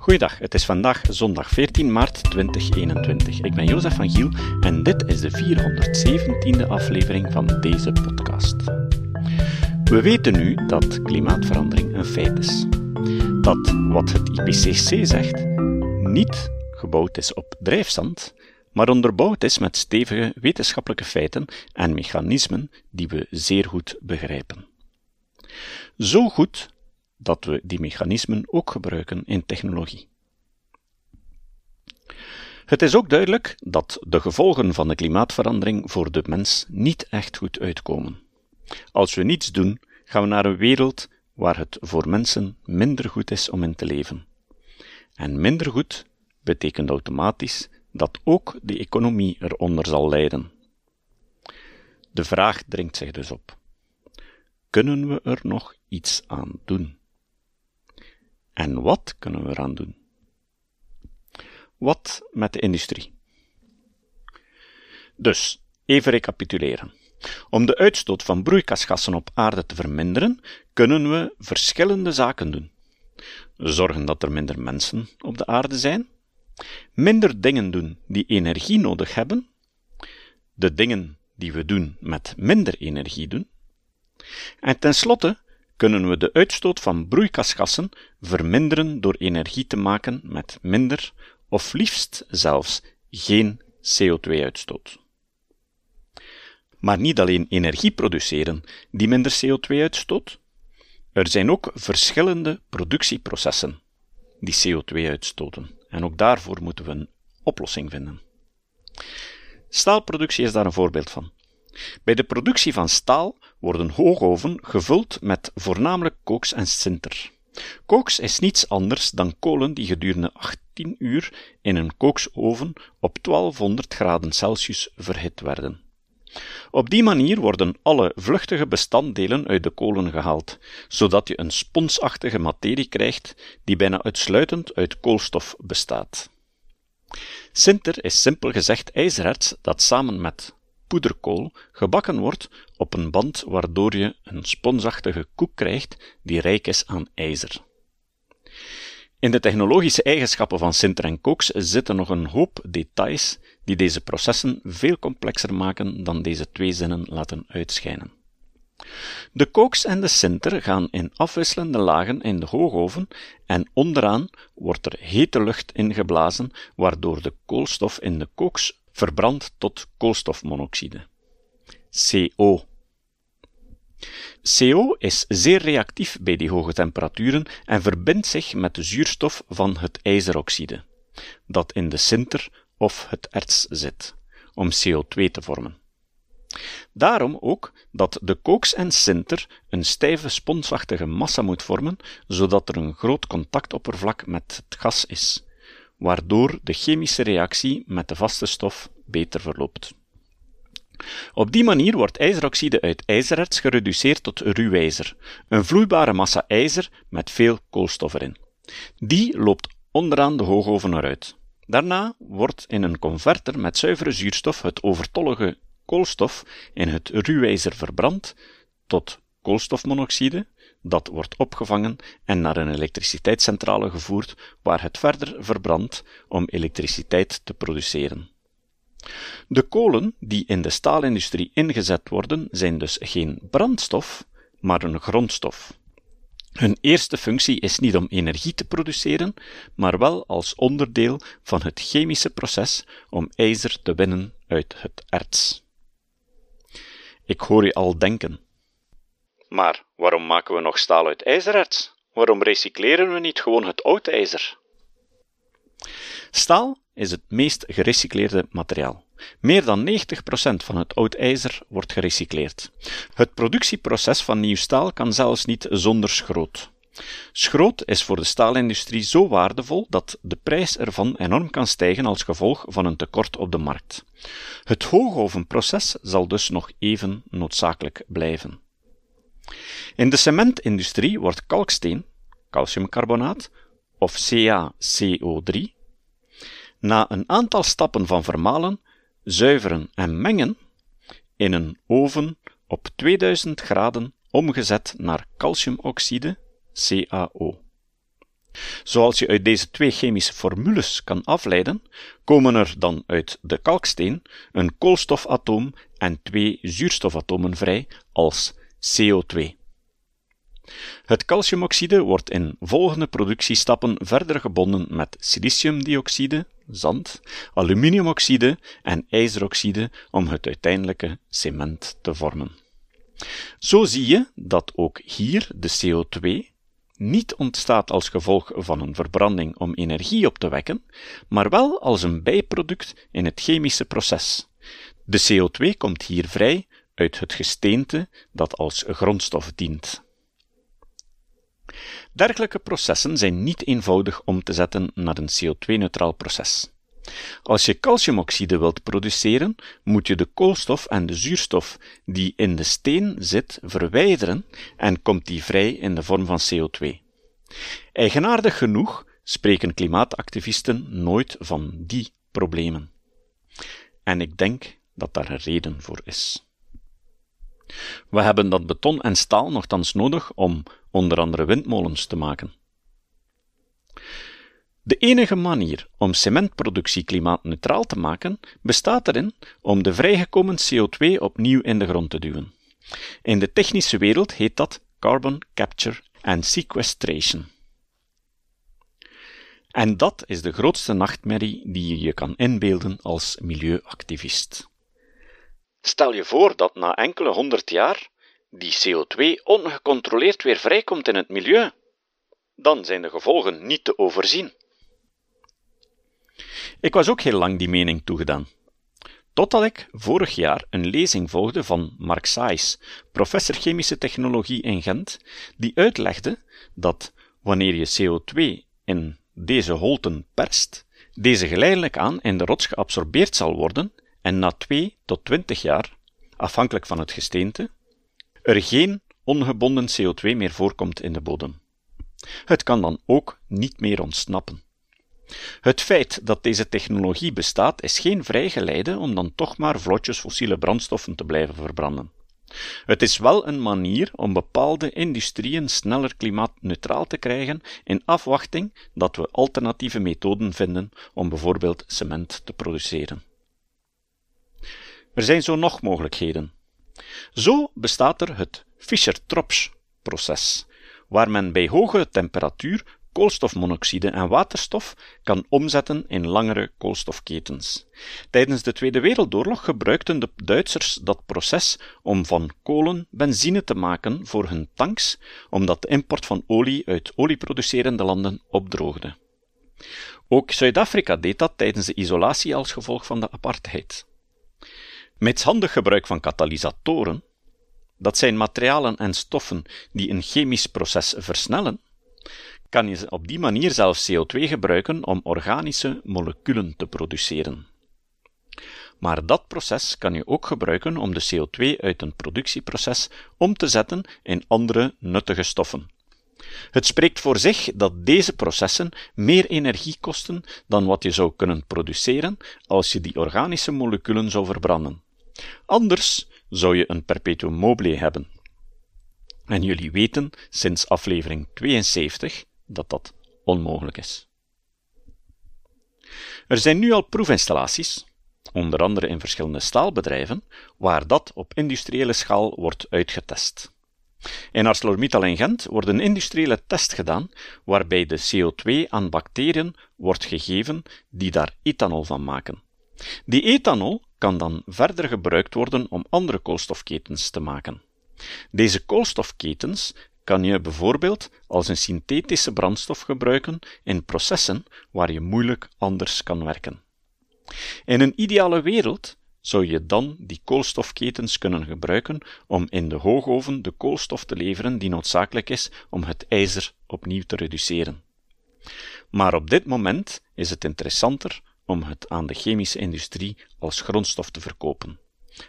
Goeiedag, het is vandaag zondag 14 maart 2021. Ik ben Jozef van Giel en dit is de 417e aflevering van deze podcast. We weten nu dat klimaatverandering een feit is. Dat wat het IPCC zegt niet gebouwd is op drijfzand, maar onderbouwd is met stevige wetenschappelijke feiten en mechanismen die we zeer goed begrijpen. Zo goed dat we die mechanismen ook gebruiken in technologie. Het is ook duidelijk dat de gevolgen van de klimaatverandering voor de mens niet echt goed uitkomen. Als we niets doen, gaan we naar een wereld waar het voor mensen minder goed is om in te leven. En minder goed betekent automatisch dat ook de economie eronder zal lijden. De vraag dringt zich dus op: kunnen we er nog iets aan doen? En wat kunnen we eraan doen? Wat met de industrie? Dus, even recapituleren. Om de uitstoot van broeikasgassen op aarde te verminderen, kunnen we verschillende zaken doen. Zorgen dat er minder mensen op de aarde zijn, minder dingen doen die energie nodig hebben, de dingen die we doen met minder energie doen, en tenslotte kunnen we de uitstoot van broeikasgassen verminderen door energie te maken met minder of liefst zelfs geen CO2-uitstoot. Maar niet alleen energie produceren die minder CO2 uitstoot, er zijn ook verschillende productieprocessen die CO2 uitstoten. En ook daarvoor moeten we een oplossing vinden. Staalproductie is daar een voorbeeld van. Bij de productie van staal worden hoogoven gevuld met voornamelijk koks en sinter. Koks is niets anders dan kolen die gedurende 18 uur in een koksoven op 1200 graden Celsius verhit werden. Op die manier worden alle vluchtige bestanddelen uit de kolen gehaald, zodat je een sponsachtige materie krijgt die bijna uitsluitend uit koolstof bestaat. Sinter is simpel gezegd ijzererts dat samen met poederkool gebakken wordt op een band waardoor je een sponsachtige koek krijgt die rijk is aan ijzer. In de technologische eigenschappen van sinter en koks zitten nog een hoop details die deze processen veel complexer maken dan deze twee zinnen laten uitschijnen. De koks en de sinter gaan in afwisselende lagen in de hoogoven en onderaan wordt er hete lucht ingeblazen, waardoor de koolstof in de koks verbrandt tot koolstofmonoxide. CO. CO is zeer reactief bij die hoge temperaturen en verbindt zich met de zuurstof van het ijzeroxide, dat in de sinter of het erts zit, om CO2 te vormen. Daarom ook dat de koks en sinter een stijve sponsachtige massa moet vormen, zodat er een groot contactoppervlak met het gas is, waardoor de chemische reactie met de vaste stof beter verloopt. Op die manier wordt ijzeroxide uit ijzererts gereduceerd tot ruwijzer, een vloeibare massa ijzer met veel koolstof erin. Die loopt onderaan de hoogoven eruit. Daarna wordt in een converter met zuivere zuurstof het overtollige koolstof in het ruwijzer verbrand tot koolstofmonoxide, dat wordt opgevangen en naar een elektriciteitscentrale gevoerd, waar het verder verbrandt om elektriciteit te produceren. De kolen die in de staalindustrie ingezet worden, zijn dus geen brandstof, maar een grondstof. Hun eerste functie is niet om energie te produceren, maar wel als onderdeel van het chemische proces om ijzer te winnen uit het erts. Ik hoor je al denken. Maar waarom maken we nog staal uit ijzererts? Waarom recycleren we niet gewoon het oud ijzer? Staal is het meest gerecycleerde materiaal. Meer dan 90% van het oud ijzer wordt gerecycleerd. Het productieproces van nieuw staal kan zelfs niet zonder schroot. Schroot is voor de staalindustrie zo waardevol dat de prijs ervan enorm kan stijgen als gevolg van een tekort op de markt. Het hoogovenproces zal dus nog even noodzakelijk blijven. In de cementindustrie wordt kalksteen, calciumcarbonaat, of CaCO3, na een aantal stappen van vermalen, zuiveren en mengen, in een oven op 2000 graden omgezet naar calciumoxide, CaO. Zoals je uit deze twee chemische formules kan afleiden, komen er dan uit de kalksteen een koolstofatoom en twee zuurstofatomen vrij als CO2. Het calciumoxide wordt in volgende productiestappen verder gebonden met siliciumdioxide, zand, aluminiumoxide en ijzeroxide om het uiteindelijke cement te vormen. Zo zie je dat ook hier de CO2 niet ontstaat als gevolg van een verbranding om energie op te wekken, maar wel als een bijproduct in het chemische proces. De CO2 komt hier vrij uit het gesteente dat als grondstof dient. Dergelijke processen zijn niet eenvoudig om te zetten naar een CO2-neutraal proces. Als je calciumoxide wilt produceren, moet je de koolstof en de zuurstof die in de steen zit verwijderen en komt die vrij in de vorm van CO2. Eigenaardig genoeg spreken klimaatactivisten nooit van die problemen. En ik denk dat daar een reden voor is. We hebben dat beton en staal nogthans nodig om onder andere windmolens te maken. De enige manier om cementproductie klimaatneutraal te maken bestaat erin om de vrijgekomen CO2 opnieuw in de grond te duwen. In de technische wereld heet dat carbon capture and sequestration. En dat is de grootste nachtmerrie die je je kan inbeelden als milieuactivist. Stel je voor dat na enkele honderd jaar die CO2 ongecontroleerd weer vrijkomt in het milieu. Dan zijn de gevolgen niet te overzien. Ik was ook heel lang die mening toegedaan. Totdat ik vorig jaar een lezing volgde van Mark Sais, professor chemische technologie in Gent, die uitlegde dat wanneer je CO2 in deze holten perst, deze geleidelijk aan in de rots geabsorbeerd zal worden en na 2 tot 20 jaar, afhankelijk van het gesteente, er geen ongebonden CO2 meer voorkomt in de bodem. Het kan dan ook niet meer ontsnappen. Het feit dat deze technologie bestaat is geen vrijgeleide om dan toch maar vlotjes fossiele brandstoffen te blijven verbranden. Het is wel een manier om bepaalde industrieën sneller klimaatneutraal te krijgen in afwachting dat we alternatieve methoden vinden om bijvoorbeeld cement te produceren. Er zijn zo nog mogelijkheden. Zo bestaat er het Fischer-Tropsch-proces, waar men bij hoge temperatuur koolstofmonoxide en waterstof kan omzetten in langere koolstofketens. Tijdens de Tweede Wereldoorlog gebruikten de Duitsers dat proces om van kolen benzine te maken voor hun tanks, omdat de import van olie uit olieproducerende landen opdroogde. Ook Zuid-Afrika deed dat tijdens de isolatie als gevolg van de apartheid. Met handig gebruik van katalysatoren, dat zijn materialen en stoffen die een chemisch proces versnellen, kan je op die manier zelfs CO2 gebruiken om organische moleculen te produceren. Maar dat proces kan je ook gebruiken om de CO2 uit een productieproces om te zetten in andere nuttige stoffen. Het spreekt voor zich dat deze processen meer energie kosten dan wat je zou kunnen produceren als je die organische moleculen zou verbranden. Anders zou je een perpetuum mobile hebben. En jullie weten sinds aflevering 72 dat dat onmogelijk is. Er zijn nu al proefinstallaties, onder andere in verschillende staalbedrijven, waar dat op industriële schaal wordt uitgetest. In ArcelorMittal in Gent wordt een industriële test gedaan waarbij de CO2 aan bacteriën wordt gegeven die daar ethanol van maken. Die ethanol kan dan verder gebruikt worden om andere koolstofketens te maken. Deze koolstofketens kan je bijvoorbeeld als een synthetische brandstof gebruiken in processen waar je moeilijk anders kan werken. In een ideale wereld zou je dan die koolstofketens kunnen gebruiken om in de hoogoven de koolstof te leveren die noodzakelijk is om het ijzer opnieuw te reduceren. Maar op dit moment is het interessanter om het aan de chemische industrie als grondstof te verkopen.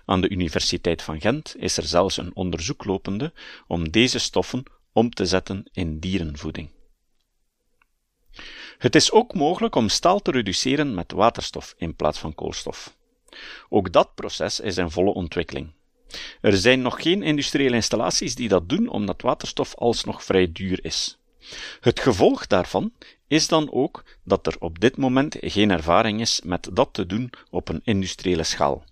Aan de Universiteit van Gent is er zelfs een onderzoek lopende om deze stoffen om te zetten in dierenvoeding. Het is ook mogelijk om staal te reduceren met waterstof in plaats van koolstof. Ook dat proces is in volle ontwikkeling. Er zijn nog geen industriële installaties die dat doen, omdat waterstof alsnog vrij duur is. Het gevolg daarvan is dan ook dat er op dit moment geen ervaring is met dat te doen op een industriële schaal.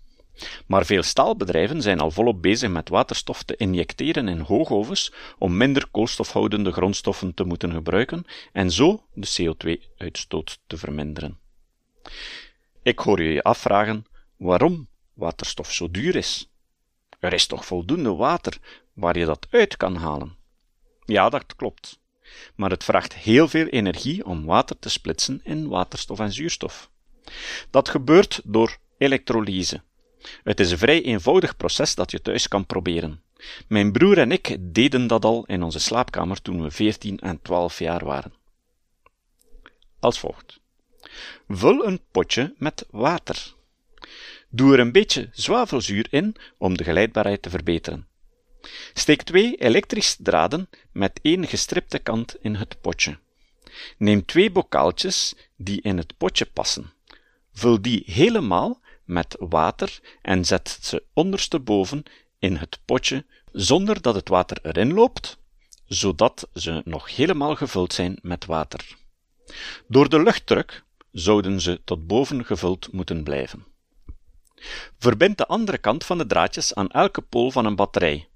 Maar veel staalbedrijven zijn al volop bezig met waterstof te injecteren in hoogovens om minder koolstofhoudende grondstoffen te moeten gebruiken en zo de CO2-uitstoot te verminderen. Ik hoor je je afvragen waarom waterstof zo duur is. Er is toch voldoende water waar je dat uit kan halen? Ja, dat klopt. Maar het vraagt heel veel energie om water te splitsen in waterstof en zuurstof. Dat gebeurt door elektrolyse. Het is een vrij eenvoudig proces dat je thuis kan proberen. Mijn broer en ik deden dat al in onze slaapkamer toen we 14 en 12 jaar waren. Als volgt. Vul een potje met water. Doe er een beetje zwavelzuur in om de geleidbaarheid te verbeteren. Steek twee elektrische draden met één gestripte kant in het potje. Neem twee bokaaltjes die in het potje passen. Vul die helemaal met water en zet ze ondersteboven in het potje zonder dat het water erin loopt, zodat ze nog helemaal gevuld zijn met water. Door de luchtdruk zouden ze tot boven gevuld moeten blijven. Verbind de andere kant van de draadjes aan elke pool van een batterij.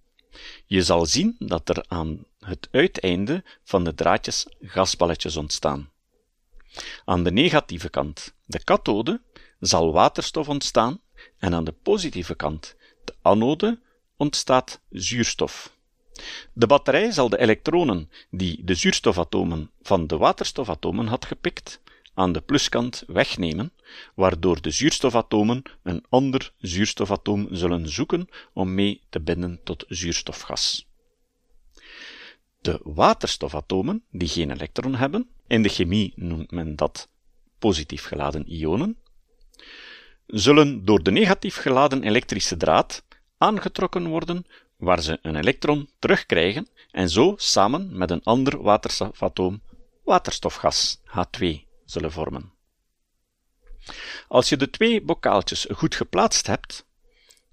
Je zal zien dat er aan het uiteinde van de draadjes gasballetjes ontstaan. Aan de negatieve kant, de kathode, zal waterstof ontstaan en aan de positieve kant, de anode, ontstaat zuurstof. De batterij zal de elektronen die de zuurstofatomen van de waterstofatomen had gepikt, aan de pluskant wegnemen, waardoor de zuurstofatomen een ander zuurstofatoom zullen zoeken om mee te binden tot zuurstofgas. De waterstofatomen, die geen elektron hebben, in de chemie noemt men dat positief geladen ionen, zullen door de negatief geladen elektrische draad aangetrokken worden waar ze een elektron terugkrijgen en zo samen met een ander waterstofatoom waterstofgas H2 zullen vormen. Als je de twee bokaaltjes goed geplaatst hebt,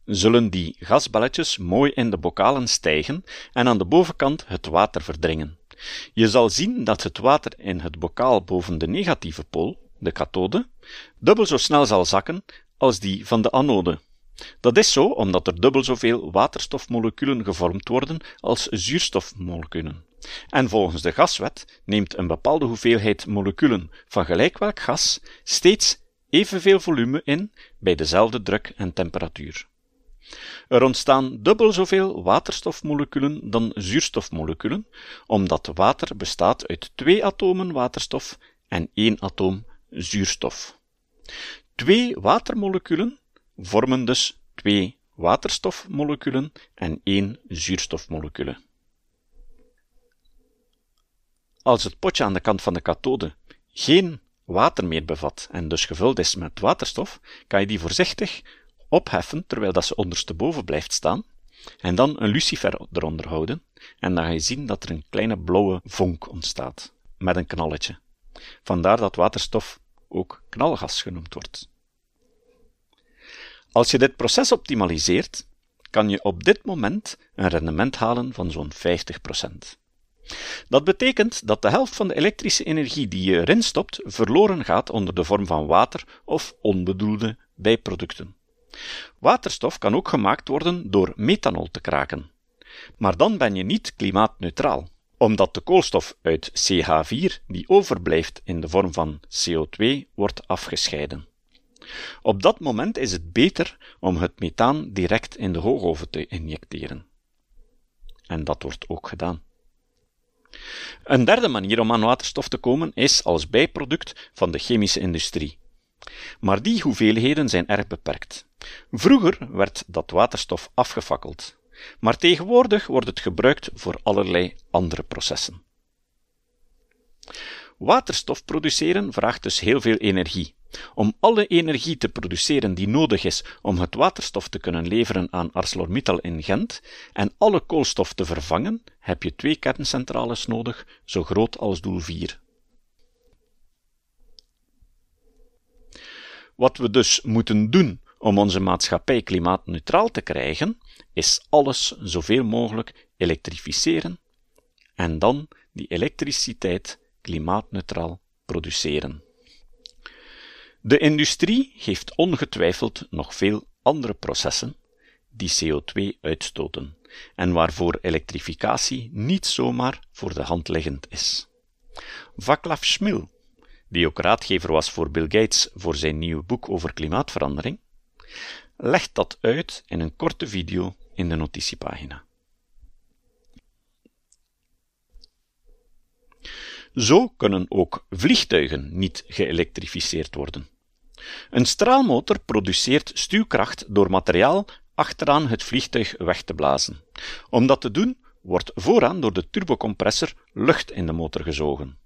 zullen die gasbelletjes mooi in de bokalen stijgen en aan de bovenkant het water verdringen. Je zal zien dat het water in het bokaal boven de negatieve pool, de kathode, dubbel zo snel zal zakken als die van de anode. Dat is zo omdat er dubbel zoveel waterstofmoleculen gevormd worden als zuurstofmoleculen. En volgens de gaswet neemt een bepaalde hoeveelheid moleculen van gelijk welk gas steeds evenveel volume in bij dezelfde druk en temperatuur. Er ontstaan dubbel zoveel waterstofmoleculen dan zuurstofmoleculen, omdat water bestaat uit twee atomen waterstof en één atoom zuurstof. Twee watermoleculen vormen dus twee waterstofmoleculen en één zuurstofmolecule. Als het potje aan de kant van de kathode geen water meer bevat en dus gevuld is met waterstof, kan je die voorzichtig opheffen terwijl dat ze ondersteboven blijft staan, en dan een lucifer eronder houden, en dan ga je zien dat er een kleine blauwe vonk ontstaat, met een knalletje. Vandaar dat waterstof ook knalgas genoemd wordt. Als je dit proces optimaliseert, kan je op dit moment een rendement halen van zo'n 50%. Dat betekent dat de helft van de elektrische energie die je erin stopt verloren gaat onder de vorm van water of onbedoelde bijproducten. Waterstof kan ook gemaakt worden door methanol te kraken. Maar dan ben je niet klimaatneutraal, omdat de koolstof uit CH4 die overblijft in de vorm van CO2 wordt afgescheiden. Op dat moment is het beter om het methaan direct in de hoogoven te injecteren. En dat wordt ook gedaan. Een derde manier om aan waterstof te komen is als bijproduct van de chemische industrie. Maar die hoeveelheden zijn erg beperkt. Vroeger werd dat waterstof afgefakkeld, maar tegenwoordig wordt het gebruikt voor allerlei andere processen. Waterstof produceren vraagt dus heel veel energie, om alle energie te produceren die nodig is om het waterstof te kunnen leveren aan ArcelorMittal in Gent en alle koolstof te vervangen, heb je twee kerncentrales nodig, zo groot als doel 4. Wat we dus moeten doen om onze maatschappij klimaatneutraal te krijgen, is alles zoveel mogelijk elektrificeren en dan die elektriciteit klimaatneutraal produceren. De industrie heeft ongetwijfeld nog veel andere processen die CO2 uitstoten en waarvoor elektrificatie niet zomaar voor de hand liggend is. Vaclav Smil, die ook raadgever was voor Bill Gates voor zijn nieuwe boek over klimaatverandering, legt dat uit in een korte video in de notitiepagina. Zo kunnen ook vliegtuigen niet geëlektrificeerd worden. Een straalmotor produceert stuwkracht door materiaal achteraan het vliegtuig weg te blazen. Om dat te doen, wordt vooraan door de turbocompressor lucht in de motor gezogen.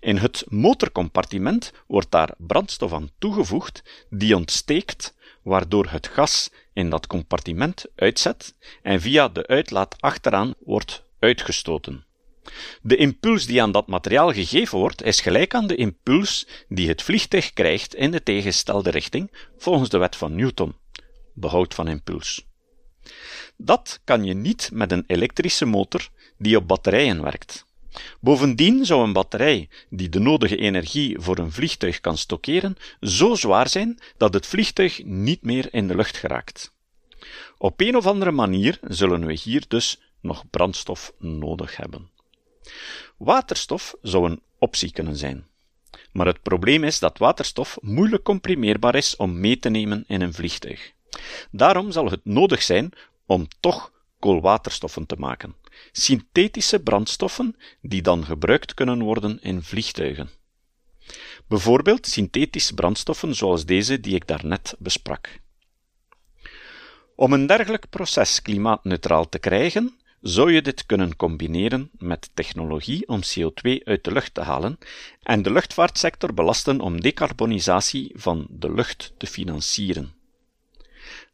In het motorcompartiment wordt daar brandstof aan toegevoegd die ontsteekt, waardoor het gas in dat compartiment uitzet en via de uitlaat achteraan wordt uitgestoten. De impuls die aan dat materiaal gegeven wordt, is gelijk aan de impuls die het vliegtuig krijgt in de tegenstelde richting, volgens de wet van Newton, behoud van impuls. Dat kan je niet met een elektrische motor die op batterijen werkt. Bovendien zou een batterij die de nodige energie voor een vliegtuig kan stockeren, zo zwaar zijn dat het vliegtuig niet meer in de lucht geraakt. Op een of andere manier zullen we hier dus nog brandstof nodig hebben. Waterstof zou een optie kunnen zijn. Maar het probleem is dat waterstof moeilijk comprimeerbaar is om mee te nemen in een vliegtuig. Daarom zal het nodig zijn om toch koolwaterstoffen te maken, synthetische brandstoffen die dan gebruikt kunnen worden in vliegtuigen. Bijvoorbeeld synthetische brandstoffen zoals deze die ik daarnet besprak. Om een dergelijk proces klimaatneutraal te krijgen, zou je dit kunnen combineren met technologie om CO2 uit de lucht te halen en de luchtvaartsector belasten om decarbonisatie van de lucht te financieren.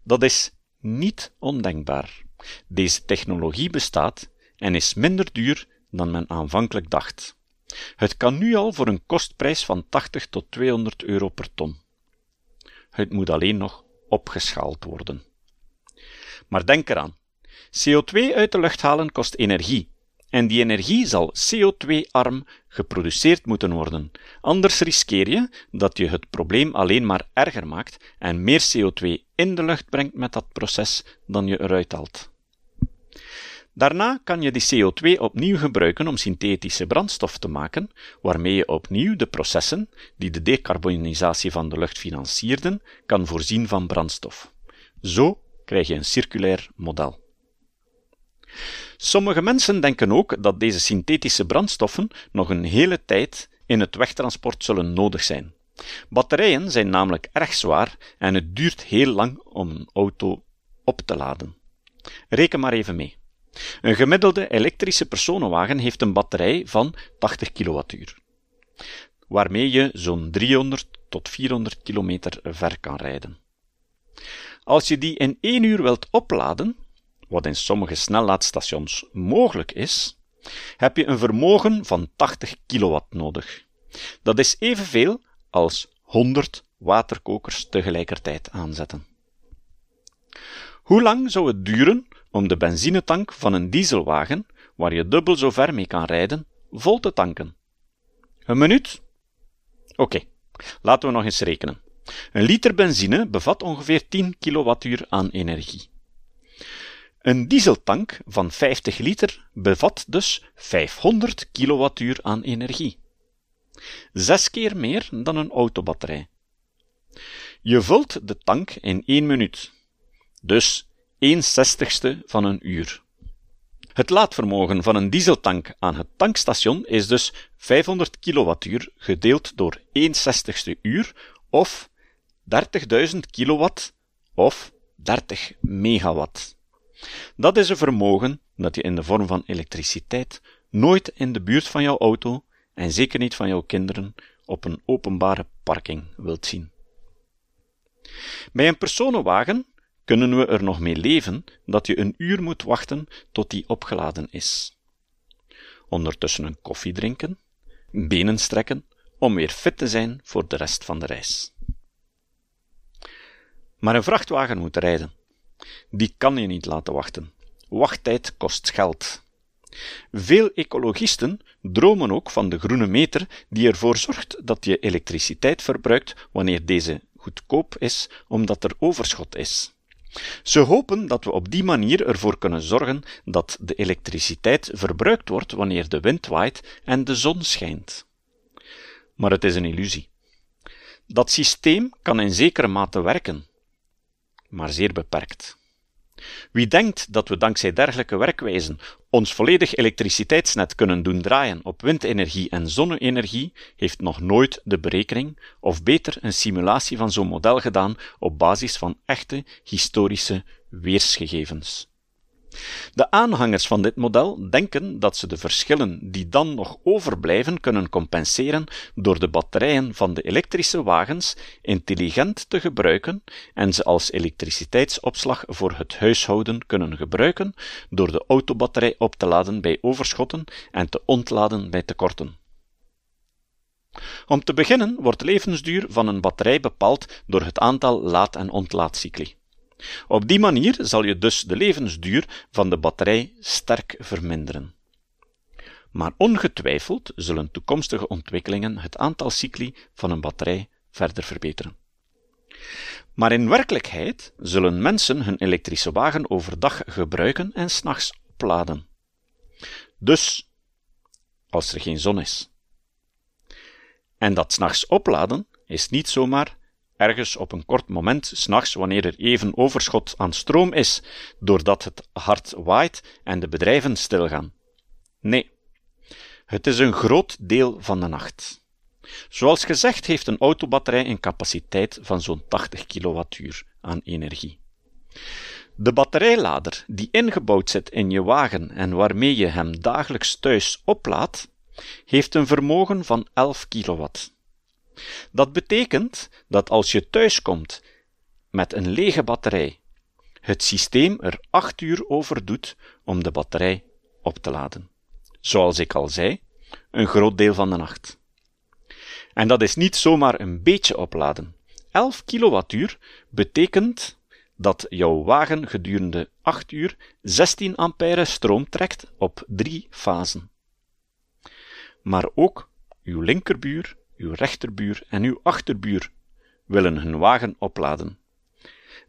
Dat is niet ondenkbaar. Deze technologie bestaat en is minder duur dan men aanvankelijk dacht. Het kan nu al voor een kostprijs van 80 tot 200 euro per ton. Het moet alleen nog opgeschaald worden. Maar denk eraan, CO2 uit de lucht halen kost energie. En die energie zal CO2-arm geproduceerd moeten worden. Anders riskeer je dat je het probleem alleen maar erger maakt en meer CO2 in de lucht brengt met dat proces dan je eruit haalt. Daarna kan je die CO2 opnieuw gebruiken om synthetische brandstof te maken, waarmee je opnieuw de processen die de decarbonisatie van de lucht financierden, kan voorzien van brandstof. Zo krijg je een circulair model. Sommige mensen denken ook dat deze synthetische brandstoffen nog een hele tijd in het wegtransport zullen nodig zijn. Batterijen zijn namelijk erg zwaar en het duurt heel lang om een auto op te laden. Reken maar even mee. Een gemiddelde elektrische personenwagen heeft een batterij van 80 kWh, waarmee je zo'n 300 tot 400 kilometer ver kan rijden. Als je die in één uur wilt opladen, wat in sommige snellaadstations mogelijk is, heb je een vermogen van 80 kilowatt nodig. Dat is evenveel als 100 waterkokers tegelijkertijd aanzetten. Hoe lang zou het duren om de benzinetank van een dieselwagen, waar je dubbel zo ver mee kan rijden, vol te tanken? Een minuut? Oké, laten we nog eens rekenen. Een liter benzine bevat ongeveer 10 kilowattuur aan energie. Een dieseltank van 50 liter bevat dus 500 kilowattuur aan energie. Zes keer meer dan een autobatterij. Je vult de tank in 1 minuut, dus 1 zestigste van een uur. Het laadvermogen van een dieseltank aan het tankstation is dus 500 kilowattuur gedeeld door 1 zestigste uur of 30.000 kilowatt of 30 megawatt. Dat is een vermogen dat je in de vorm van elektriciteit nooit in de buurt van jouw auto en zeker niet van jouw kinderen op een openbare parking wilt zien. Bij een personenwagen kunnen we er nog mee leven dat je een uur moet wachten tot die opgeladen is. Ondertussen een koffie drinken, benen strekken, om weer fit te zijn voor de rest van de reis. Maar een vrachtwagen moet rijden. Die kan je niet laten wachten. Wachttijd kost geld. Veel ecologisten dromen ook van de groene meter die ervoor zorgt dat je elektriciteit verbruikt wanneer deze goedkoop is omdat er overschot is. Ze hopen dat we op die manier ervoor kunnen zorgen dat de elektriciteit verbruikt wordt wanneer de wind waait en de zon schijnt. Maar het is een illusie. Dat systeem kan in zekere mate werken, maar zeer beperkt. Wie denkt dat we dankzij dergelijke werkwijzen ons volledig elektriciteitsnet kunnen doen draaien op windenergie en zonne-energie, heeft nog nooit de berekening, of beter een simulatie van zo'n model gedaan op basis van echte historische weersgegevens. De aanhangers van dit model denken dat ze de verschillen die dan nog overblijven kunnen compenseren door de batterijen van de elektrische wagens intelligent te gebruiken en ze als elektriciteitsopslag voor het huishouden kunnen gebruiken door de autobatterij op te laden bij overschotten en te ontladen bij tekorten. Om te beginnen wordt de levensduur van een batterij bepaald door het aantal laad- en ontlaadcycli. Op die manier zal je dus de levensduur van de batterij sterk verminderen. Maar ongetwijfeld zullen toekomstige ontwikkelingen het aantal cycli van een batterij verder verbeteren. Maar in werkelijkheid zullen mensen hun elektrische wagen overdag gebruiken en s'nachts opladen. Dus, als er geen zon is. En dat s'nachts opladen is niet zomaar ergens op een kort moment, s'nachts, wanneer er even overschot aan stroom is, doordat het hard waait en de bedrijven stilgaan. Nee, het is een groot deel van de nacht. Zoals gezegd heeft een autobatterij een capaciteit van zo'n 80 kilowattuur aan energie. De batterijlader die ingebouwd zit in je wagen en waarmee je hem dagelijks thuis oplaadt, heeft een vermogen van 11 kilowatt. Dat betekent dat als je thuiskomt met een lege batterij, het systeem er 8 uur over doet om de batterij op te laden. Zoals ik al zei, een groot deel van de nacht. En dat is niet zomaar een beetje opladen. 11 kilowattuur betekent dat jouw wagen gedurende 8 uur 16 ampère stroom trekt op drie fasen. Maar ook uw linkerbuur uw rechterbuur en uw achterbuur willen hun wagen opladen.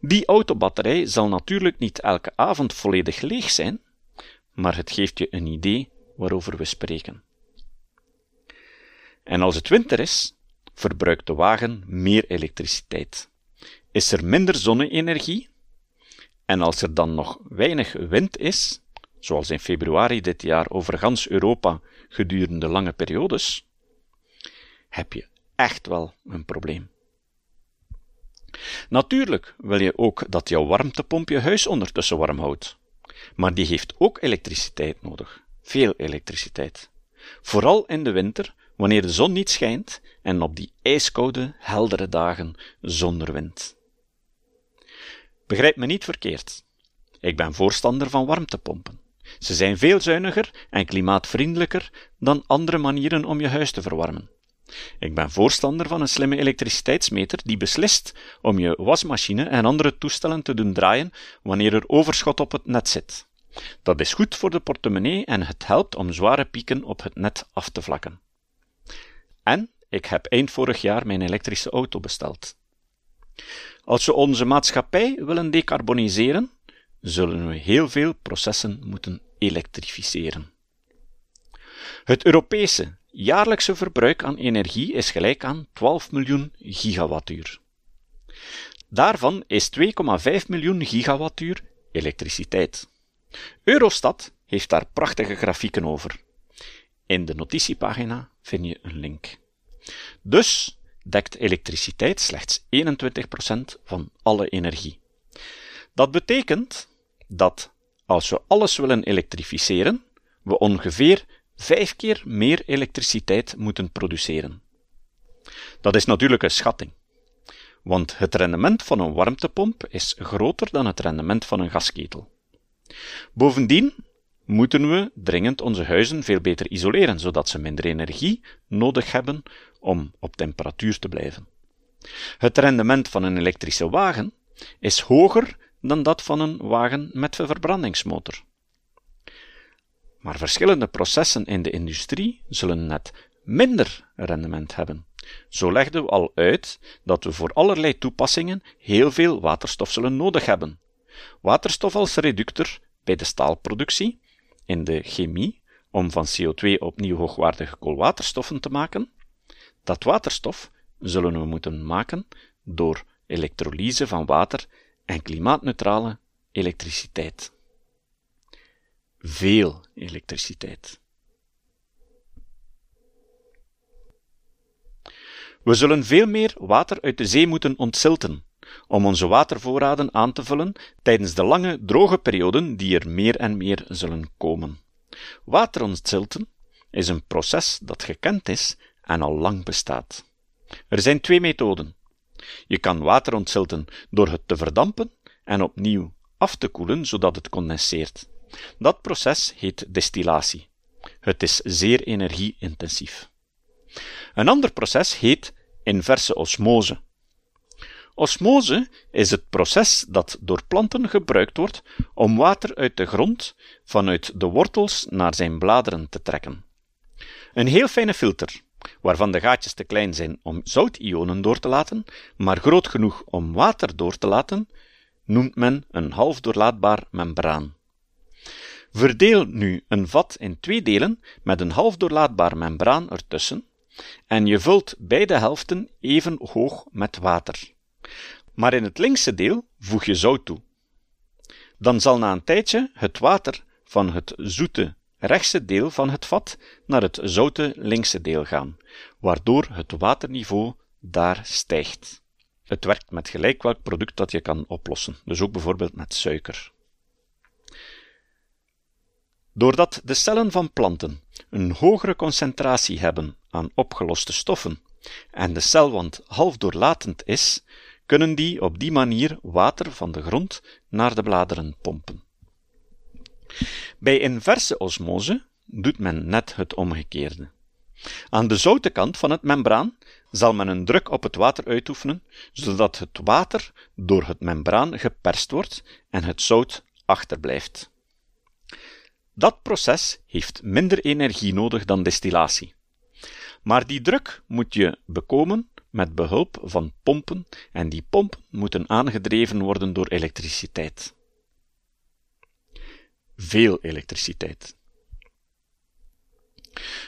Die autobatterij zal natuurlijk niet elke avond volledig leeg zijn, maar het geeft je een idee waarover we spreken. En als het winter is, verbruikt de wagen meer elektriciteit. Is er minder zonne-energie? En als er dan nog weinig wind is, zoals in februari dit jaar over gans Europa gedurende lange periodes, heb je echt wel een probleem. Natuurlijk wil je ook dat jouw warmtepomp je huis ondertussen warm houdt. Maar die heeft ook elektriciteit nodig. Veel elektriciteit. Vooral in de winter, wanneer de zon niet schijnt en op die ijskoude, heldere dagen zonder wind. Begrijp me niet verkeerd. Ik ben voorstander van warmtepompen. Ze zijn veel zuiniger en klimaatvriendelijker dan andere manieren om je huis te verwarmen. Ik ben voorstander van een slimme elektriciteitsmeter die beslist om je wasmachine en andere toestellen te doen draaien wanneer er overschot op het net zit. Dat is goed voor de portemonnee en het helpt om zware pieken op het net af te vlakken. En ik heb eind vorig jaar mijn elektrische auto besteld. Als we onze maatschappij willen decarboniseren, zullen we heel veel processen moeten elektrificeren. Het Europese jaarlijkse verbruik aan energie is gelijk aan 12 miljoen gigawattuur. Daarvan is 2,5 miljoen gigawattuur elektriciteit. Eurostat heeft daar prachtige grafieken over. In de notitiepagina vind je een link. Dus dekt elektriciteit slechts 21% van alle energie. Dat betekent dat als we alles willen elektrificeren, we ongeveer vijf keer meer elektriciteit moeten produceren. Dat is natuurlijk een schatting, want het rendement van een warmtepomp is groter dan het rendement van een gasketel. Bovendien moeten we dringend onze huizen veel beter isoleren, zodat ze minder energie nodig hebben om op temperatuur te blijven. Het rendement van een elektrische wagen is hoger dan dat van een wagen met een verbrandingsmotor. Maar verschillende processen in de industrie zullen net minder rendement hebben. Zo legden we al uit dat we voor allerlei toepassingen heel veel waterstof zullen nodig hebben. Waterstof als reductor bij de staalproductie, in de chemie, om van CO2 opnieuw hoogwaardige koolwaterstoffen te maken. Dat waterstof zullen we moeten maken door elektrolyse van water en klimaatneutrale elektriciteit. Veel elektriciteit. We zullen veel meer water uit de zee moeten ontzilten, om onze watervoorraden aan te vullen tijdens de lange droge perioden die er meer en meer zullen komen. Water ontzilten is een proces dat gekend is en al lang bestaat. Er zijn twee methoden. Je kan water ontzilten door het te verdampen en opnieuw af te koelen zodat het condenseert. Dat proces heet destillatie. Het is zeer energie-intensief. Een ander proces heet inverse osmose. Osmose is het proces dat door planten gebruikt wordt om water uit de grond vanuit de wortels naar zijn bladeren te trekken. Een heel fijne filter, waarvan de gaatjes te klein zijn om zoutionen door te laten, maar groot genoeg om water door te laten, noemt men een halfdoorlaatbaar membraan. Verdeel nu een vat in twee delen met een halfdoorlaatbaar membraan ertussen en je vult beide helften even hoog met water. Maar in het linkse deel voeg je zout toe. Dan zal na een tijdje het water van het zoete rechtse deel van het vat naar het zoute linkse deel gaan, waardoor het waterniveau daar stijgt. Het werkt met gelijk welk product dat je kan oplossen, dus ook bijvoorbeeld met suiker. Doordat de cellen van planten een hogere concentratie hebben aan opgeloste stoffen en de celwand halfdoorlatend is, kunnen die op die manier water van de grond naar de bladeren pompen. Bij inverse osmose doet men net het omgekeerde. Aan de zoute kant van het membraan zal men een druk op het water uitoefenen, zodat het water door het membraan geperst wordt en het zout achterblijft. Dat proces heeft minder energie nodig dan destillatie. Maar die druk moet je bekomen met behulp van pompen en die pompen moeten aangedreven worden door elektriciteit. Veel elektriciteit.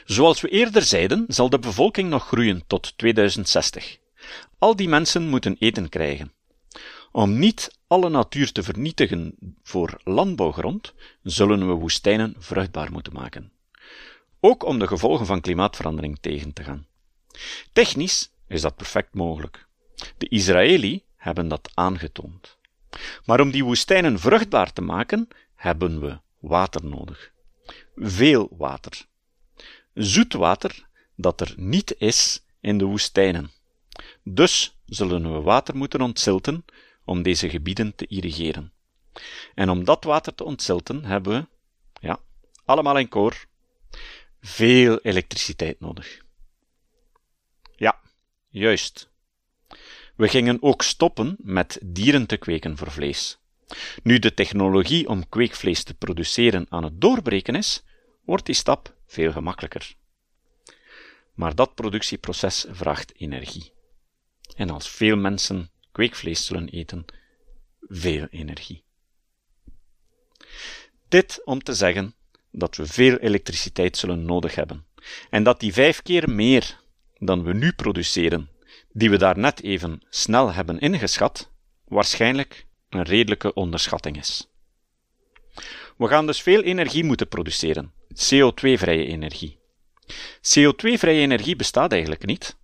Zoals we eerder zeiden, zal de bevolking nog groeien tot 2060. Al die mensen moeten eten krijgen. Om niet alle natuur te vernietigen voor landbouwgrond, zullen we woestijnen vruchtbaar moeten maken. Ook om de gevolgen van klimaatverandering tegen te gaan. Technisch is dat perfect mogelijk. De Israëli hebben dat aangetoond. Maar om die woestijnen vruchtbaar te maken, hebben we water nodig. Veel water. Zoet water dat er niet is in de woestijnen. Dus zullen we water moeten ontzilten om deze gebieden te irrigeren. En om dat water te ontzilten hebben we, ja, allemaal in koor, veel elektriciteit nodig. Ja, juist. We gingen ook stoppen met dieren te kweken voor vlees. Nu de technologie om kweekvlees te produceren aan het doorbreken is, wordt die stap veel gemakkelijker. Maar dat productieproces vraagt energie. En als veel mensen kweekvlees zullen eten, veel energie. Dit om te zeggen dat we veel elektriciteit zullen nodig hebben, en dat die vijf keer meer dan we nu produceren, die we daar net even snel hebben ingeschat, waarschijnlijk een redelijke onderschatting is. We gaan dus veel energie moeten produceren, CO2-vrije energie. CO2-vrije energie bestaat eigenlijk niet,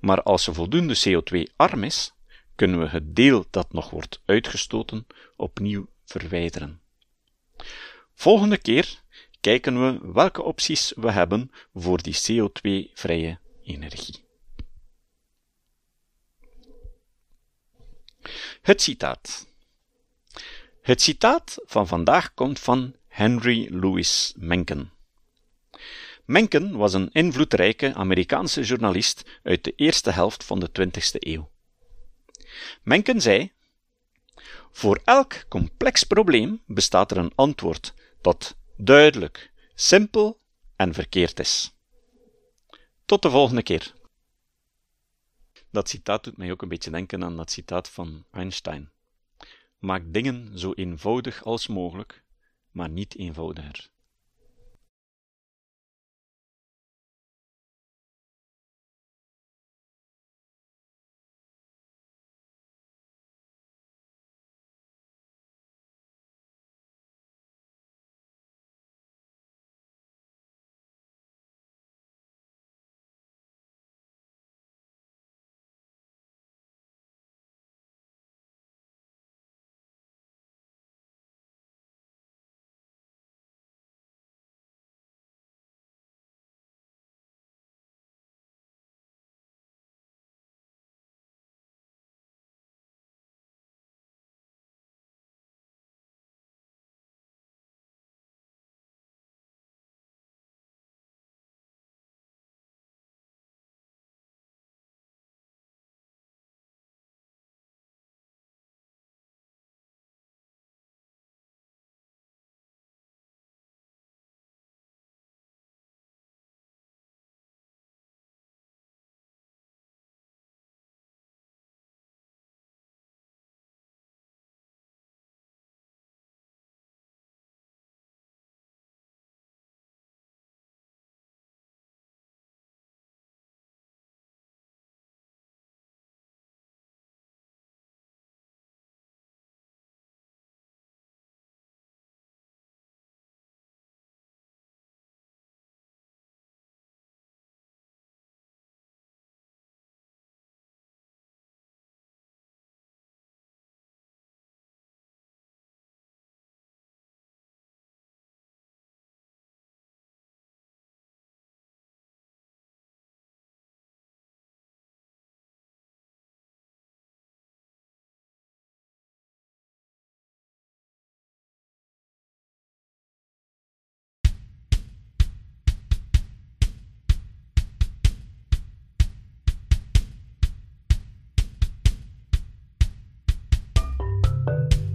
maar als ze voldoende CO2-arm is, kunnen we het deel dat nog wordt uitgestoten opnieuw verwijderen. Volgende keer kijken we welke opties we hebben voor die CO2-vrije energie. Het citaat. Het citaat van vandaag komt van Henry Louis Mencken. Mencken was een invloedrijke Amerikaanse journalist uit de eerste helft van de 20e eeuw. Mencken zei: Voor elk complex probleem bestaat er een antwoord dat duidelijk, simpel en verkeerd is. Tot de volgende keer. Dat citaat doet mij ook een beetje denken aan dat citaat van Einstein. Maak dingen zo eenvoudig als mogelijk, maar niet eenvoudiger.